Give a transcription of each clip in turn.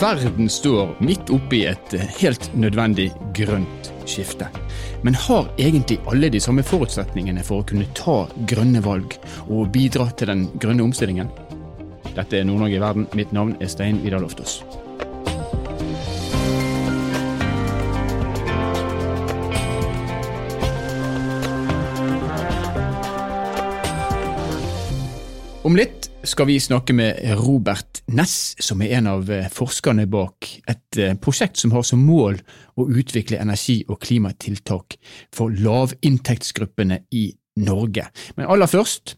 Verden står midt oppi et helt nødvendig grønt skifte. Men har egentlig alle de samme forutsetningene for å kunne ta grønne valg og bidra til den grønne omstillingen? Dette er Nord-Norge i verden. Mitt navn er Stein Vidar Loftaas. Om litt skal vi snakke med Robert Ness, som er en av eh, forskerne bak et eh, prosjekt som har som mål å utvikle energi- og klimatiltak for lavinntektsgruppene i Norge. Men aller først,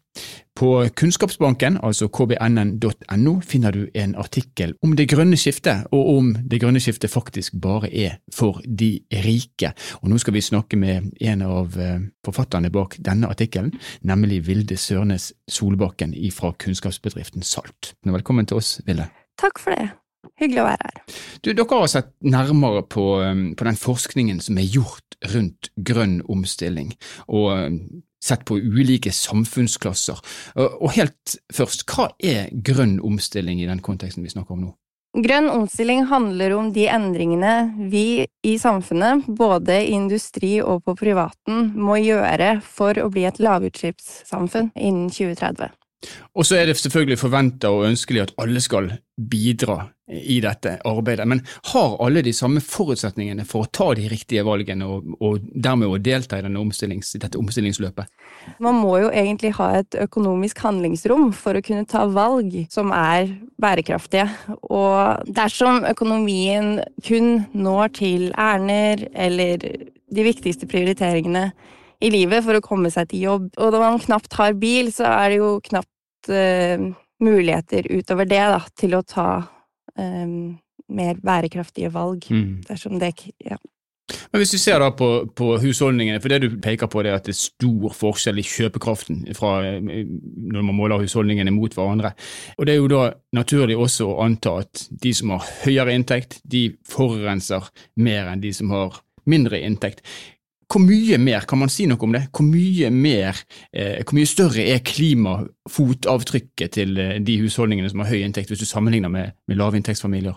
på Kunnskapsbanken, altså kbnn.no, finner du en artikkel om det grønne skiftet, og om det grønne skiftet faktisk bare er for de rike. Og Nå skal vi snakke med en av eh, forfatterne bak denne artikkelen, nemlig Vilde Sørnes Solbakken fra kunnskapsbedriften Salt. Velkommen til oss, Vilde. Takk for det. Hyggelig å være her. Du, dere har sett nærmere på, um, på, den forskningen som er gjort rundt grønn omstilling, og um, sett på ulike samfunnsklasser. Og helt først, hva er grønn omstilling i den konteksten vi snakker om nå? Grønn omstilling handler om de endringene vi i samfunnet, både i industri og på privaten, må gjøre for å bli et lavutslippssamfunn innen 2030. Og så er det selvfølgelig forventa og ønskelig at alle skal bidra i dette arbeidet, men har alle de samme forutsetningene for å ta de riktige valgene og, og dermed å delta i omstillings, dette omstillingsløpet? Man må jo egentlig ha et økonomisk handlingsrom for å kunne ta valg som er bærekraftige. Og dersom økonomien kun når til ærender eller de viktigste prioriteringene i livet for å komme seg til jobb. Og når man knapt har bil, så er det jo knapt uh, muligheter utover det da, til å ta um, mer bærekraftige valg. Mm. Dersom det ja. Men hvis vi ser da på, på, husholdningene, for det du peker på det er at det er stor forskjell i kjøpekraften fra når man måler husholdningene mot hverandre. Og Det er jo da naturlig også å anta at de som har høyere inntekt, de forurenser mer enn de som har mindre inntekt. Hvor mye mer, kan man si noe om det? Hvor mye mer, eh, hvor mye større er klimafotavtrykket til eh, de husholdningene som har høy inntekt, hvis du sammenligner med, med lavinntektsfamilier?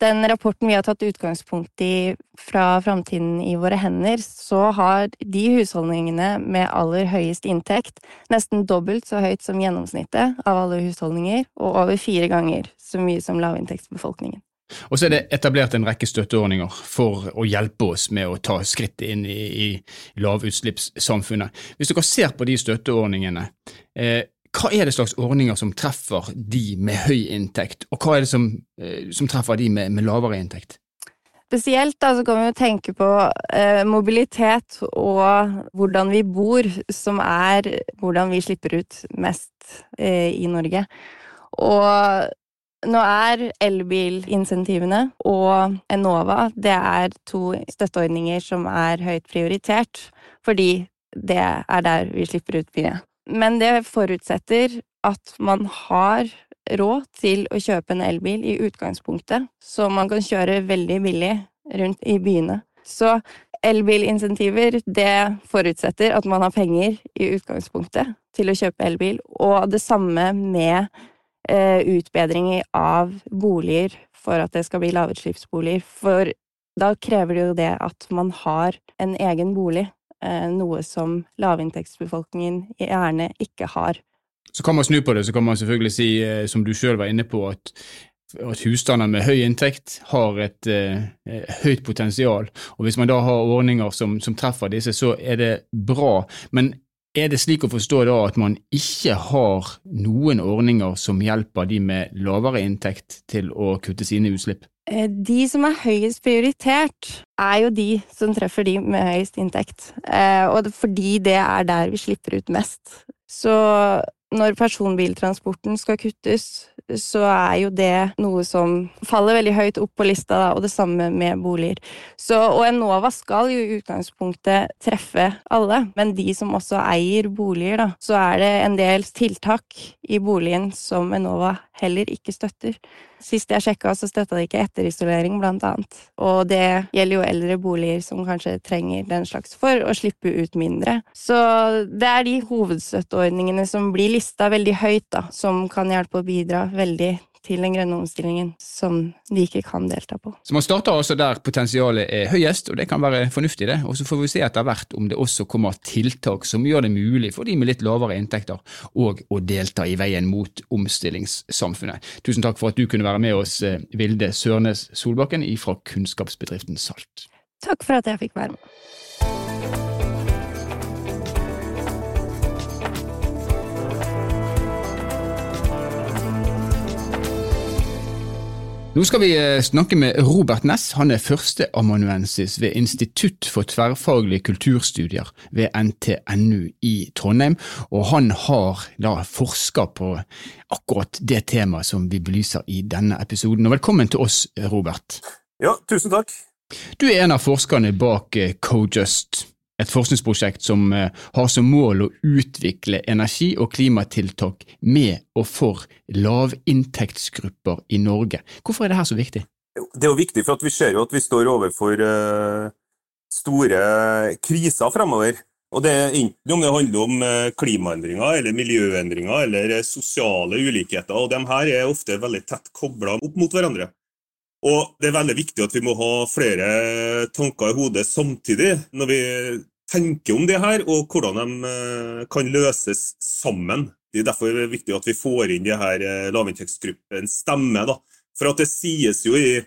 Den rapporten vi har tatt utgangspunkt i fra Framtiden i våre hender, så har de husholdningene med aller høyest inntekt nesten dobbelt så høyt som gjennomsnittet av alle husholdninger, og over fire ganger så mye som lavinntektsbefolkningen. Og så er det etablert en rekke støtteordninger for å hjelpe oss med å ta skritt inn i, i lavutslippssamfunnet. Hvis dere ser på de støtteordningene, eh, hva er det slags ordninger som treffer de med høy inntekt, og hva er det som, eh, som treffer de med, med lavere inntekt? Spesielt da, så kan vi jo tenke på eh, mobilitet og hvordan vi bor, som er hvordan vi slipper ut mest eh, i Norge. Og nå er elbilinsentivene og Enova det er to støtteordninger som er høyt prioritert, fordi det er der vi slipper ut mye. Men det forutsetter at man har råd til å kjøpe en elbil i utgangspunktet, så man kan kjøre veldig billig rundt i byene. Så elbilinsentiver, det forutsetter at man har penger i utgangspunktet til å kjøpe elbil, og det samme med utbedringer av boliger for at det skal bli lavutslippsboliger. For da krever det jo det at man har en egen bolig, eh, noe som lavinntektsbefolkningen gjerne ikke har. Så kan man snu på det, så kan man selvfølgelig si, eh, som du sjøl var inne på, at, at husstander med høy inntekt har et eh, høyt potensial. Og hvis man da har ordninger som, som treffer disse, så er det bra. Men er det slik å forstå da at man ikke har noen ordninger som hjelper de med lavere inntekt til å kutte sine utslipp? Eh, de som er høyest prioritert, er jo de som treffer de med høyest inntekt. Eh, og fordi det er der vi slipper ut mest. Så når personbiltransporten skal kuttes, så er jo det noe som faller veldig høyt opp på lista, da, og det samme med boliger. Så, og Enova skal jo i utgangspunktet treffe alle, men de som også eier boliger, da, så er det en del tiltak i boligen som Enova heller ikke støtter. Sist jeg sjekka, så støtta de ikke etterisolering, blant annet. Og det gjelder jo eldre boliger som kanskje trenger den slags for å slippe ut mindre. Så det er de hovedstøtteordningene som blir lista veldig høyt, da, som kan hjelpe å bidra veldig til den grønne omstillingen som de ikke kan delta på. Så man starter altså der potensialet er høyest, og det kan være fornuftig, det. Og så får vi se etter hvert om det også kommer tiltak som gjør det mulig for de med litt lavere inntekter og å delta i veien mot omstillingssamfunnet. Tusen takk for at du kunne være med oss, eh, Vilde Sørnes Solbakken fra kunnskapsbedriften Salt. Takk for at jeg fikk være med. Nå skal vi eh, snakke med Robert Næss. Han er førsteamanuensis ved Institutt for tverrfaglige kulturstudier ved NTNU i Trondheim, og han har da forska på akkurat det temaet som vi belyser i denne episoden. Og velkommen til oss, Robert. Ja, tusen takk. Du er en av forskerne bak eh, Cojust et forskningsprosjekt som eh, har som mål å utvikle energi- og klimatiltak med og for lavinntektsgrupper i Norge. Hvorfor er dette så viktig? Det er jo viktig for at vi ser jo at vi står overfor uh, store kriser fremover. Og det er Enten om det handler om eh, klimaendringer, eller miljøendringer eller sosiale ulikheter. og de her er ofte veldig tett kobla opp mot hverandre. Og det er veldig viktig at vi må ha flere tanker i hodet samtidig når vi tenker om det her, og hvordan de eh, kan løses sammen. Det er derfor viktig at vi får inn de her eh, lavinntektsgruppens stemme. Da. For at det sies jo i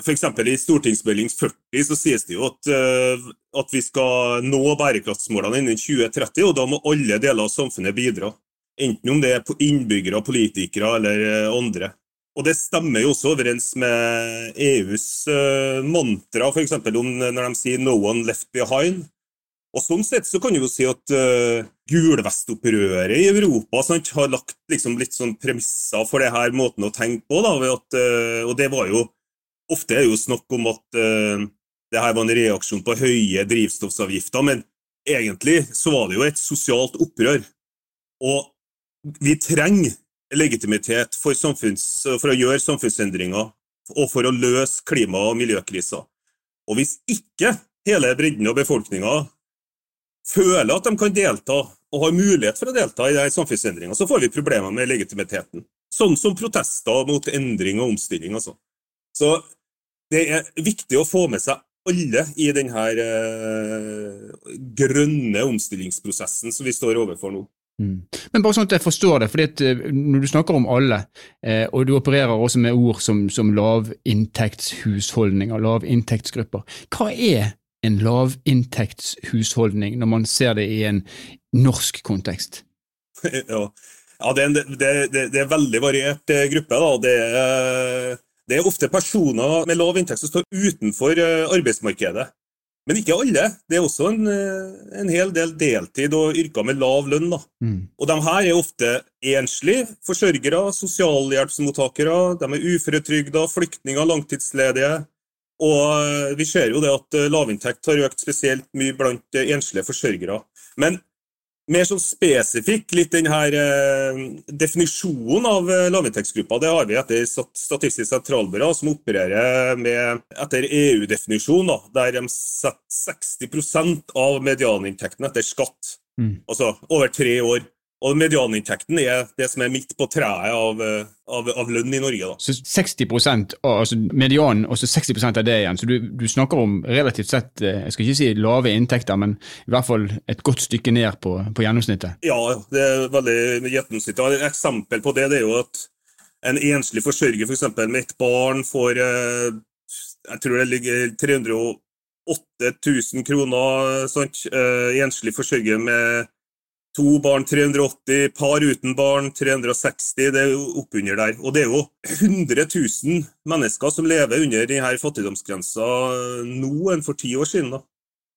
F.eks. i stortingsmelding 40 så sies det jo at, eh, at vi skal nå bærekraftsmålene innen 2030, og da må alle deler av samfunnet bidra. Enten om det er innbyggere, politikere eller andre. Og det stemmer jo også overens med EUs uh, mantra, f.eks. når de sier 'no one left behind'. Og Sånn sett så kan du jo si at uh, gulvestopprøret i Europa sant, har lagt liksom, litt sånn premisser for det her måten å tenke på. Da, at, uh, og det var jo Ofte er det jo snakk om at uh, det her var en reaksjon på høye drivstoffavgifter, men egentlig så var det jo et sosialt opprør. Og vi trenger legitimitet for, for, å gjøre samfunnsendringer og for å løse klima- og miljøkriser. Og hvis ikke hele bredden av befolkninga føler at de kan delta og har mulighet for å delta i samfunnsendringa, så får vi problemer med legitimiteten. Sånn som protester mot endring og omstilling. Altså. Så det er viktig å få med seg alle i denne eh, grønne omstillingsprosessen som vi står overfor nå. Mm. Men bare sånn at jeg forstår det, at eh, når du snakker om alle, eh, og du opererer også med ord som, som lavinntektshusholdninger, lavinntektsgrupper, hva er en lavinntektshusholdning når man ser det i en norsk kontekst? Ja, ja det, er en, det, det, det, er veldig variert eh, gruppe. er, det er ofte personer med lav inntekt som står utenfor arbeidsmarkedet. Men ikke alle. Det er også en, eh, en hel del deltid og yrker med lav lønn. Mm. Og de her er ofte enslige forsørgere, sosialhjelpsmottakere, de er uføretrygda, flyktninger, langtidsledige. Og eh, vi ser jo det at eh, lavinntekt har økt spesielt mye blant enslige forsørgere. Men mer sånn spesifikk, litt den her eh, definisjonen av eh, lavinntektsgruppa, det har vi etter Statistisk sentralbyrå, som opererer med etter EU-definisjon, der de setter 60% av medianinntekten etter skatt. Mm. Altså over tre år. Og medianinntekten er det som er midt på treet av, av, av lønn i Norge. Da. Så 60 altså medianen og så 60% av det igjen. Så du, du, snakker om relativt sett eh, jeg skal ikke si lave inntekter, men i hvert fall et godt stykke ned på, på gjennomsnittet? Ja, det er veldig gjennomsnittlig. Et eksempel på det, det er jo at en enslig forsørger for eksempel, med et barn får eh, jeg tror det ligger 308 000 kroner. Sant? Eh, enslig forsørger med To barn 380, par uten barn 360, det er jo oppunder der. Og det er jo 100 000 mennesker som lever under denne fattigdomsgrensa nå enn for ti år siden. Da.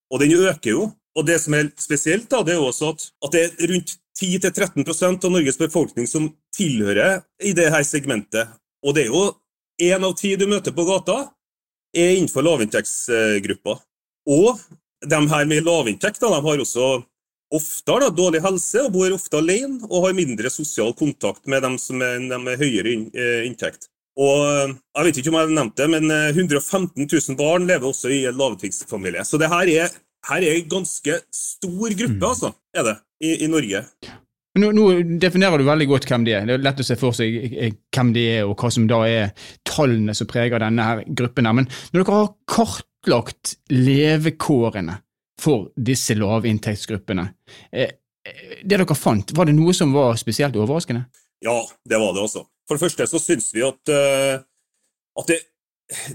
Og den øker jo. Og det som er spesielt, da, det er jo også at, at det er rundt 10-13% av Norges befolkning som tilhører i det her segmentet. Og det er jo én av ti du møter på gata, er innenfor lavinntektsgruppa. Og de her med lavinntekt de har også ofte har da dårlig helse og bor ofte alene og har mindre sosial kontakt med dem som er, dem med høyere eh, inntekt. Og eh, Jeg vet ikke om jeg har nevnt det, men 115 eh, 000 barn lever også i en lavinntektsfamilie. Så det her er, her er en ganske stor gruppe, mm. altså, er det, i, i Norge. Nå, nå, definerer du veldig godt hvem de er. Det er lett å se for seg hvem de er, og hva som da er tallene som preger denne her gruppen. her. Men når dere har kartlagt levekårene for disse lavinntektsgruppene, eh, det dere fant, var det noe som var spesielt overraskende? Ja, det var det også. For det første så syns vi at, uh, at det,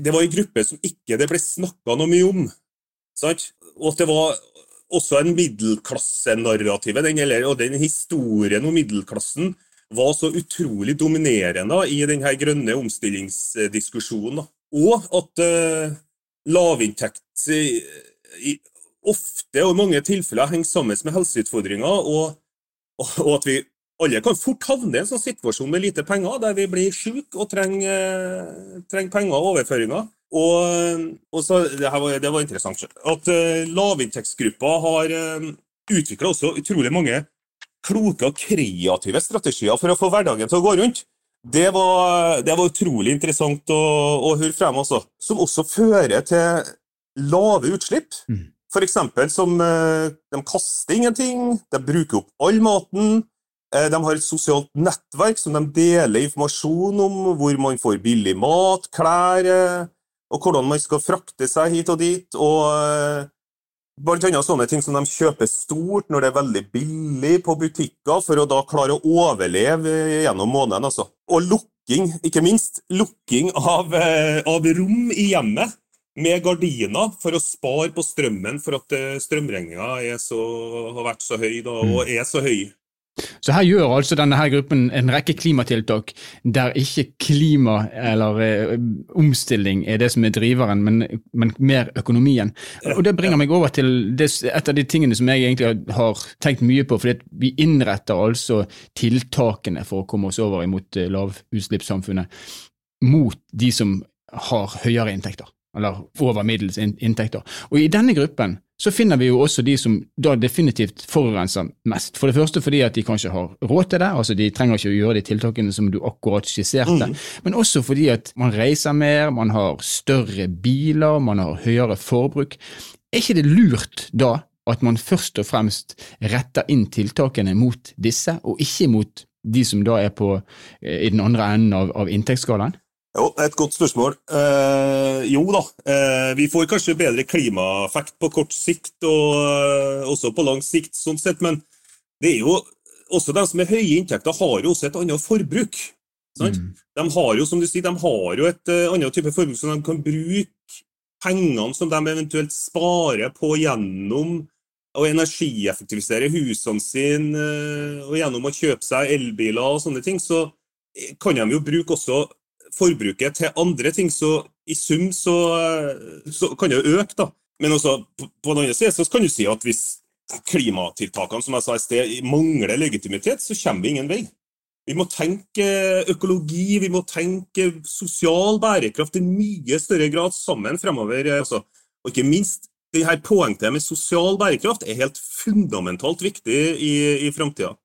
det, var en gruppe som ikke det ble snakka noe mye om. Sant? Og at det var også en middelklassenarrativ, den, og den historien om middelklassen var så utrolig dominerende i denne grønne omstillingsdiskusjonen. Og at uh, lavinntekt ofte og i mange tilfeller henger sammen med helseutfordringer, og, og, at vi alle kan fort havne i en sånn situasjon med lite penger, der vi blir syke og trenger, trenger penger og overføringer. Og, og så, det, var, det, var, interessant at uh, lavinntektsgruppa har uh, eh, utvikla også utrolig mange kloke og kreative strategier for å få hverdagen til å gå rundt. Det var, det var utrolig interessant å, å høre frem, også. Som også fører til lave utslipp. Mm. Eksempel som eh, de kaster ingenting, de bruker opp all maten. Eh, de har et sosialt nettverk som de deler informasjon om, hvor man får billig mat, klær, eh, og hvordan man skal frakte seg hit og dit. og Blant annet sånne ting som de kjøper stort når det er veldig billig på butikker, for å da klare å overleve gjennom måneden. Altså. Og lukking, ikke minst. Lukking av, av rom i hjemmet med gardiner for å spare på strømmen, for at eh, strømregninga har vært så høy da, og mm. er så høy. Så her gjør altså denne her gruppen en rekke klimatiltak der ikke klima eller eh, omstilling er det som er driveren, men, men mer økonomien. Og Det bringer meg over til det, et av de tingene som jeg egentlig har tenkt mye på. fordi Vi innretter altså tiltakene for å komme oss over imot eh, lavutslippssamfunnet mot de som har høyere inntekter eller over middels inntekter. Og I denne gruppen så finner vi jo også de som da definitivt forurenser mest. For det første fordi at de kanskje har råd til det, altså de trenger ikke å gjøre de tiltakene som du akkurat skisserte, mm. men også fordi at man reiser mer, man har større biler, man har høyere forbruk. Er ikke det lurt da at man først og fremst retter inn tiltakene mot disse, og ikke mot de som da er på, eh, i den andre enden av, av inntektsskalaen? Jo, Et godt spørsmål. Eh, jo da, eh, vi får kanskje bedre klimaeffekt på kort sikt, og eh, også på lang sikt, sånn sett, men det er jo også de som har høye inntekter, har jo også et annet forbruk. Mm. De har jo som du sier, de har jo et uh, annet type forbruk, så de kan bruke pengene som de eventuelt sparer på gjennom å energieffektivisere husene sine, uh, og gjennom å kjøpe seg elbiler og sånne ting, så kan de jo bruke også forbruket til andre ting, så i sum så, så kan det jo øke. da. Men også på, den andre siden så kan du si at hvis klimatiltakene som jeg sa i sted, mangler legitimitet, så kommer vi ingen vei. Vi må tenke økologi, vi må tenke sosial bærekraft i mye større grad sammen fremover. Altså. Og ikke minst, det her poengtet med sosial bærekraft er helt fundamentalt viktig i, i framtida.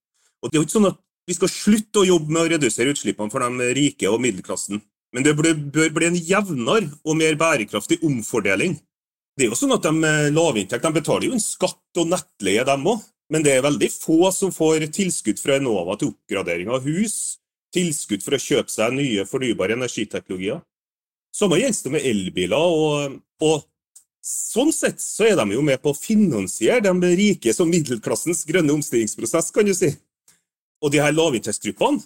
Og det er jo ikke sånn at vi skal slutte å jobbe med å redusere utslippene for de rike og middelklassen. Men det bør bli en jevnere og mer bærekraftig omfordeling. Det er jo sånn at De med lavinntekt de betaler jo en skatt og nettleie, dem òg. Men det er veldig få som får tilskudd fra Enova til oppgradering av hus, tilskudd for å kjøpe seg nye fornybare energiteknologier. Samme gjelder det med elbiler. Og, og, sånn sett så er de jo med på å finansiere de rike som middelklassens grønne omstillingsprosess, kan du si. Og de her lavinntektsgruppene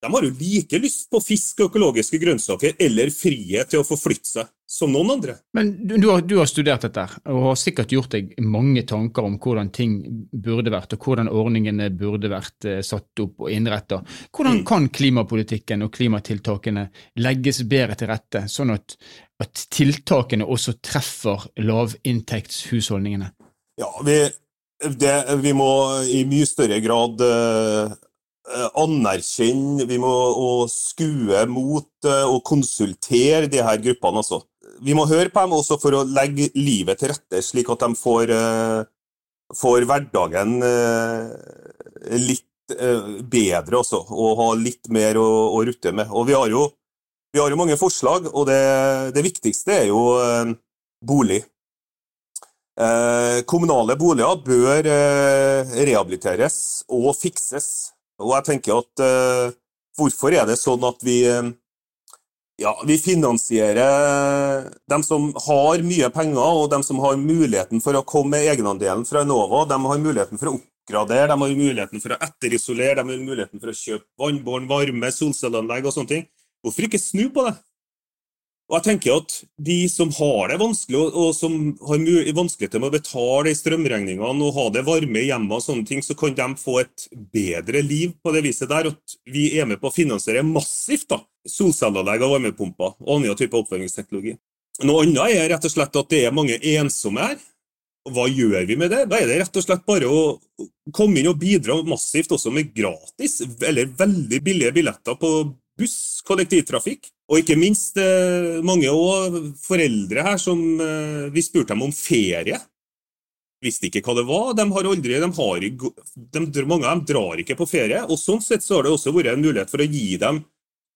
de har jo like lyst på fisk og økologiske grønnsaker eller frihet til å forflytte seg som noen andre. Men du, du, har, du, har, studert dette og har sikkert gjort deg mange tanker om hvordan ting burde vært, og hvordan ordningene burde vært eh, satt opp og innretta. Hvordan mm. kan klimapolitikken og klimatiltakene legges bedre til rette, sånn at, at tiltakene også treffer lavinntektshusholdningene? Ja, vi det, vi må i mye større grad eh, anerkjenne, vi må skue mot uh, og konsultere de her gruppene. Altså. Vi må høre på dem også for å legge livet til rette, slik at de får, eh, får hverdagen litt bedre også, og ha litt mer å, å rutte med. Og vi har jo, vi har jo mange forslag, og det, det viktigste er jo bolig. Eh, kommunale boliger bør eh, rehabiliteres og fikses. Og jeg tenker at eh, hvorfor er det sånn at vi ja, vi finansierer dem som har mye penger, og dem som har muligheten for å komme med egenandelen fra Enova. De har muligheten for å oppgradere, de har muligheten for å etterisolere, de har muligheten for å kjøpe vannbåren varme, solcelleanlegg og sånne ting. Hvorfor ikke snu på det? Og jeg tenker at De som har det vanskelig, og som har vanskeligheter med å betale strømregningene og ha det varme i hjemmet, og sånne ting, så kan de få et bedre liv på det viset der. At vi er med på å finansiere massivt da, solcelleanlegg og varmepumper og annen type oppvarmingsteknologi. Noe annet er rett og slett at det er mange ensomme her. Hva gjør vi med det? Da er det rett og slett bare å komme inn og bidra massivt også med gratis eller veldig billige billetter på buss, kollektivtrafikk. Og ikke minst eh, mange foreldre her som eh, Vi spurte dem om ferie. Visste ikke hva det var. De har aldri, de har, de, mange av dem drar ikke på ferie. og Sånn sett så har det også vært en mulighet for å gi dem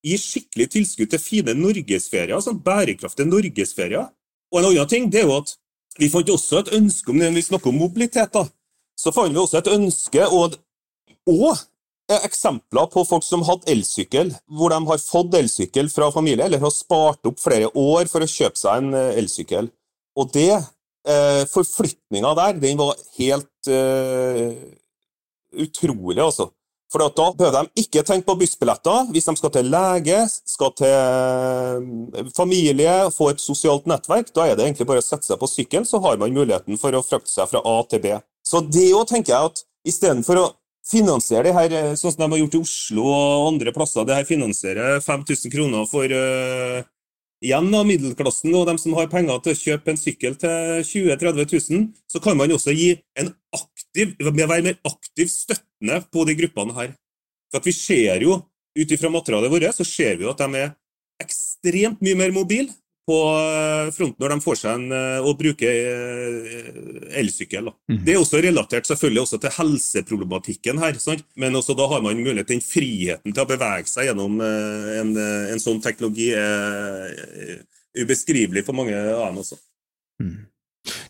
gi skikkelig tilskudd til fine norgesferier, sånn bærekraftige norgesferier. Og en annen ting det er jo at vi fant også et ønske om, når vi snakker om mobilitet, da, så fant vi også et ønske og, og eksempler på folk som hadde elsykkel, hvor de har fått elsykkel fra familie, eller har spart opp flere år for å kjøpe seg en eh, elsykkel. Og det, eh, forflytninga der, den var helt eh, utrolig, altså. For da behøver de ikke tenke på bussbilletter hvis de skal til lege, skal til familie, få et sosialt nettverk. Da er det egentlig bare å sette seg på sykkelen, så har man muligheten for å frakte seg fra A til B. Så det òg tenker jeg at istedenfor å finansiere det her, eh, sånn som de har gjort i Oslo og andre plasser. Det her finansierer 5000 kroner for uh, igjen da, middelklassen og de som har penger til å kjøpe en sykkel til 20 000-30 000. Så kan man også gi en aktiv, være mer aktiv støttende på de gruppene her. For vi ser jo, ut ifra materialet vårt, så ser vi at de er ekstremt mye mer mobile på eh, fronten når de får seg en, å eh, bruke eh, elsykkel. Mm. Det er også relatert selvfølgelig også til helseproblematikken her. Sant? Men også da har man mulighet til den friheten til å bevege seg gjennom en, en sånn teknologi er ubeskrivelig for mange av dem også. Mm.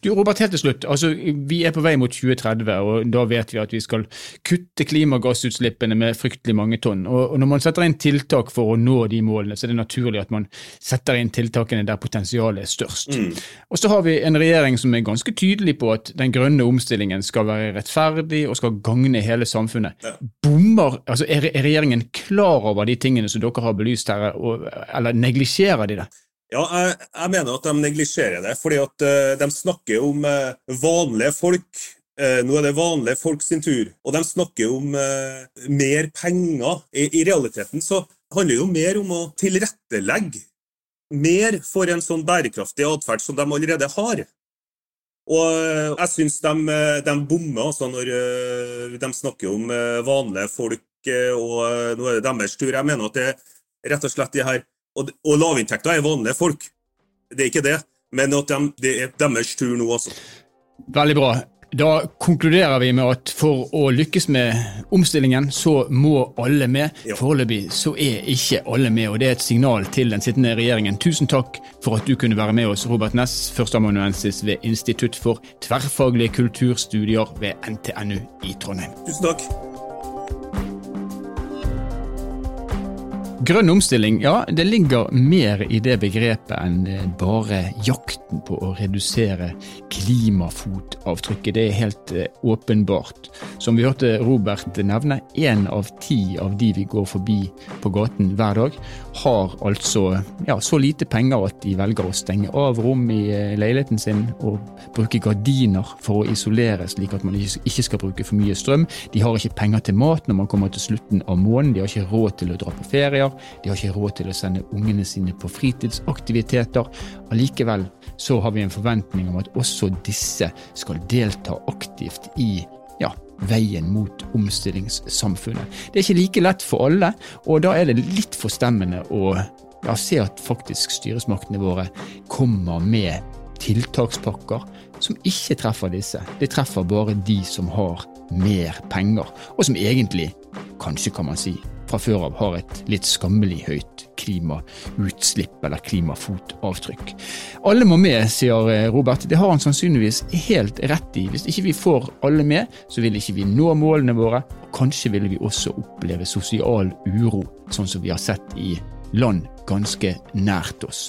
Du, Robert, helt til slutt. Altså, vi er på vei mot 2030, og da vet vi at vi skal kutte klimagassutslippene med fryktelig mange tonn. Og, Når man setter inn tiltak for å nå de målene, så er det naturlig at man setter inn tiltakene der potensialet er størst. Mm. Og så har vi en regjering som er ganske tydelig på at den grønne omstillingen skal være rettferdig og skal gagne hele samfunnet. Ja. Bommer, altså Er regjeringen klar over de tingene som dere har belyst her, og, eller neglisjerer de det? Ja, jeg, jeg, mener at de neglisjerer det. fordi at uh, de snakker om uh, vanlige folk. Uh, nå er det vanlige folk sin tur. Og de snakker om mer penger. I, I, realiteten så handler det jo mer om å tilrettelegge mer for en sånn bærekraftig atferd som de allerede har. Og jeg syns de, de bommer altså når de snakker om vanlige folk og nå er det deres tur. Jeg mener at det er rett og slett de her og, og lavinntekter er vanlige folk. Det er ikke det. Men at de, det er deres tur nå, altså. Veldig bra. Da konkluderer vi med at for å lykkes med omstillingen, så må alle med. Ja. Foreløpig så er ikke alle med, og det er et signal til den sittende regjeringen. Tusen takk for at du kunne være med oss, Robert Ness, førsteamanuensis ved Institutt for tverrfaglige kulturstudier ved NTNU i Trondheim. Tusen takk. Grønn omstilling, ja, det ligger mer i det begrepet enn bare jakten på å redusere klimafotavtrykket. Det er helt eh, åpenbart. Som vi hørte Robert nevne, én av ti av de vi går forbi på gaten hver dag, har altså ja, så lite penger at de velger å stenge av rom i eh, leiligheten sin og bruke gardiner for å isolere, slik at man ikke skal bruke for mye strøm. De har ikke penger til mat når man kommer til slutten av måneden, de har ikke råd til å dra på ferier de har ikke råd til å sende ungene sine på fritidsaktiviteter. Allikevel så har vi en forventning om at også disse skal delta aktivt i ja, veien mot omstillingssamfunnet. Det er ikke like lett for alle, og da er det litt forstemmende å ja, se at faktisk styresmaktene våre kommer med tiltakspakker som ikke treffer disse. Det treffer bare de som har mer penger, og som egentlig, kanskje kan man si, fra før av har et litt skammelig høyt klimautslipp eller klimafotavtrykk. Alle må med, sier eh, Robert. Det har han sannsynligvis helt rett i. Hvis ikke vi får alle med, så vil ikke vi nå målene våre, og kanskje vil vi også oppleve sosial uro, sånn som vi har sett i land ganske nært oss.